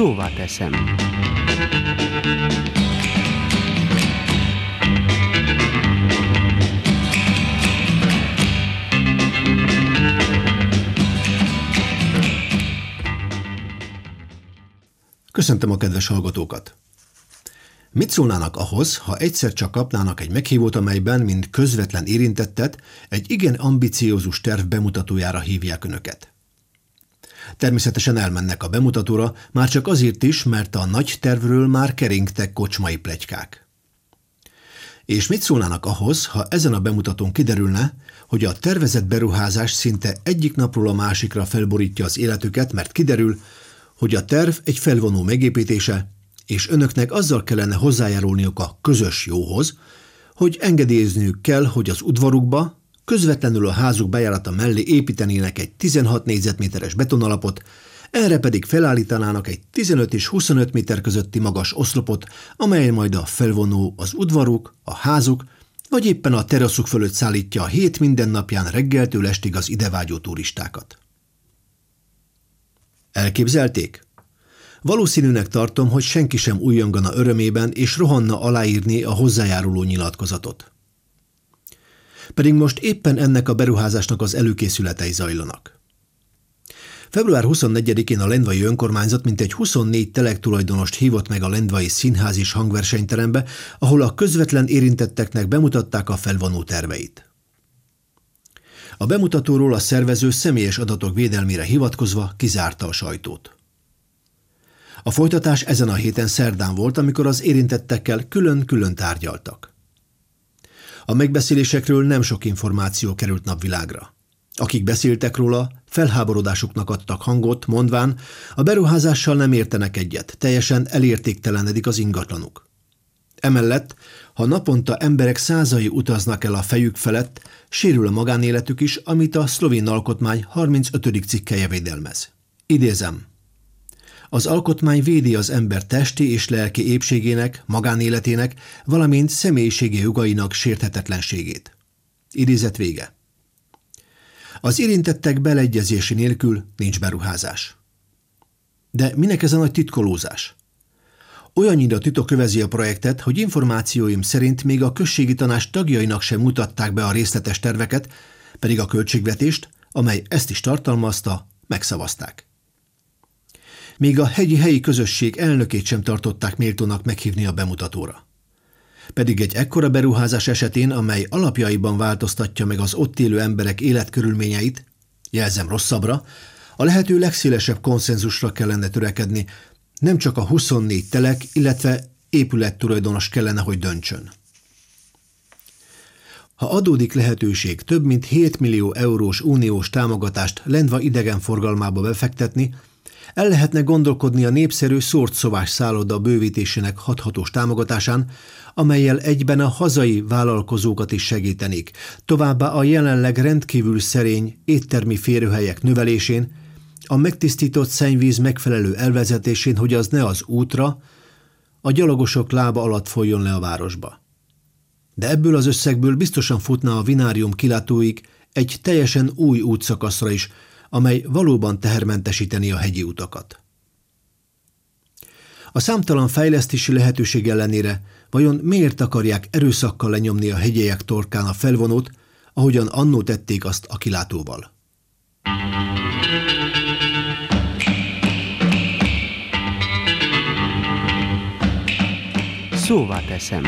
Szóvá teszem. Köszöntöm a kedves hallgatókat! Mit szólnának ahhoz, ha egyszer csak kapnának egy meghívót, amelyben, mint közvetlen érintettet, egy igen ambiciózus terv bemutatójára hívják önöket? Természetesen elmennek a bemutatóra, már csak azért is, mert a nagy tervről már keringtek kocsmai plegykák. És mit szólnának ahhoz, ha ezen a bemutatón kiderülne, hogy a tervezett beruházás szinte egyik napról a másikra felborítja az életüket, mert kiderül, hogy a terv egy felvonó megépítése, és önöknek azzal kellene hozzájárulniuk a közös jóhoz, hogy engedélyezniük kell, hogy az udvarukba, közvetlenül a házuk bejárata mellé építenének egy 16 négyzetméteres betonalapot, erre pedig felállítanának egy 15 és 25 méter közötti magas oszlopot, amelyen majd a felvonó az udvaruk, a házuk, vagy éppen a teraszuk fölött szállítja a hét mindennapján reggeltől estig az idevágyó turistákat. Elképzelték? Valószínűnek tartom, hogy senki sem újjongana örömében és rohanna aláírni a hozzájáruló nyilatkozatot. Pedig most éppen ennek a beruházásnak az előkészületei zajlanak. Február 24-én a Lendvai önkormányzat mintegy 24 tulajdonost hívott meg a Lendvai Színház és hangversenyterembe, ahol a közvetlen érintetteknek bemutatták a felvonó terveit. A bemutatóról a szervező személyes adatok védelmére hivatkozva kizárta a sajtót. A folytatás ezen a héten szerdán volt, amikor az érintettekkel külön-külön tárgyaltak. A megbeszélésekről nem sok információ került napvilágra. Akik beszéltek róla, felháborodásuknak adtak hangot, mondván, a beruházással nem értenek egyet, teljesen elértéktelenedik az ingatlanuk. Emellett, ha naponta emberek százai utaznak el a fejük felett, sérül a magánéletük is, amit a szlovén alkotmány 35. cikkeje védelmez. Idézem. Az alkotmány védi az ember testi és lelki épségének, magánéletének, valamint személyiségi jogainak sérthetetlenségét. Idézet vége. Az érintettek beleegyezési nélkül nincs beruházás. De minek ez a nagy titkolózás? Olyannyira titok kövezi a projektet, hogy információim szerint még a községi tanács tagjainak sem mutatták be a részletes terveket, pedig a költségvetést, amely ezt is tartalmazta, megszavazták. Még a hegyi helyi közösség elnökét sem tartották méltónak meghívni a bemutatóra. Pedig egy ekkora beruházás esetén, amely alapjaiban változtatja meg az ott élő emberek életkörülményeit, jelzem rosszabbra, a lehető legszélesebb konszenzusra kellene törekedni, nem csak a 24 telek, illetve épülettulajdonos kellene, hogy döntsön. Ha adódik lehetőség több mint 7 millió eurós uniós támogatást Lendva idegenforgalmába befektetni, el lehetne gondolkodni a népszerű szórt szovás szálloda bővítésének hathatós támogatásán, amelyel egyben a hazai vállalkozókat is segítenék, továbbá a jelenleg rendkívül szerény éttermi férőhelyek növelésén, a megtisztított szennyvíz megfelelő elvezetésén, hogy az ne az útra, a gyalogosok lába alatt folyjon le a városba. De ebből az összegből biztosan futna a vinárium kilátóig egy teljesen új útszakaszra is, amely valóban tehermentesíteni a hegyi utakat. A számtalan fejlesztési lehetőség ellenére vajon miért akarják erőszakkal lenyomni a hegyek torkán a felvonót, ahogyan annó tették azt a kilátóval? Szóvá teszem.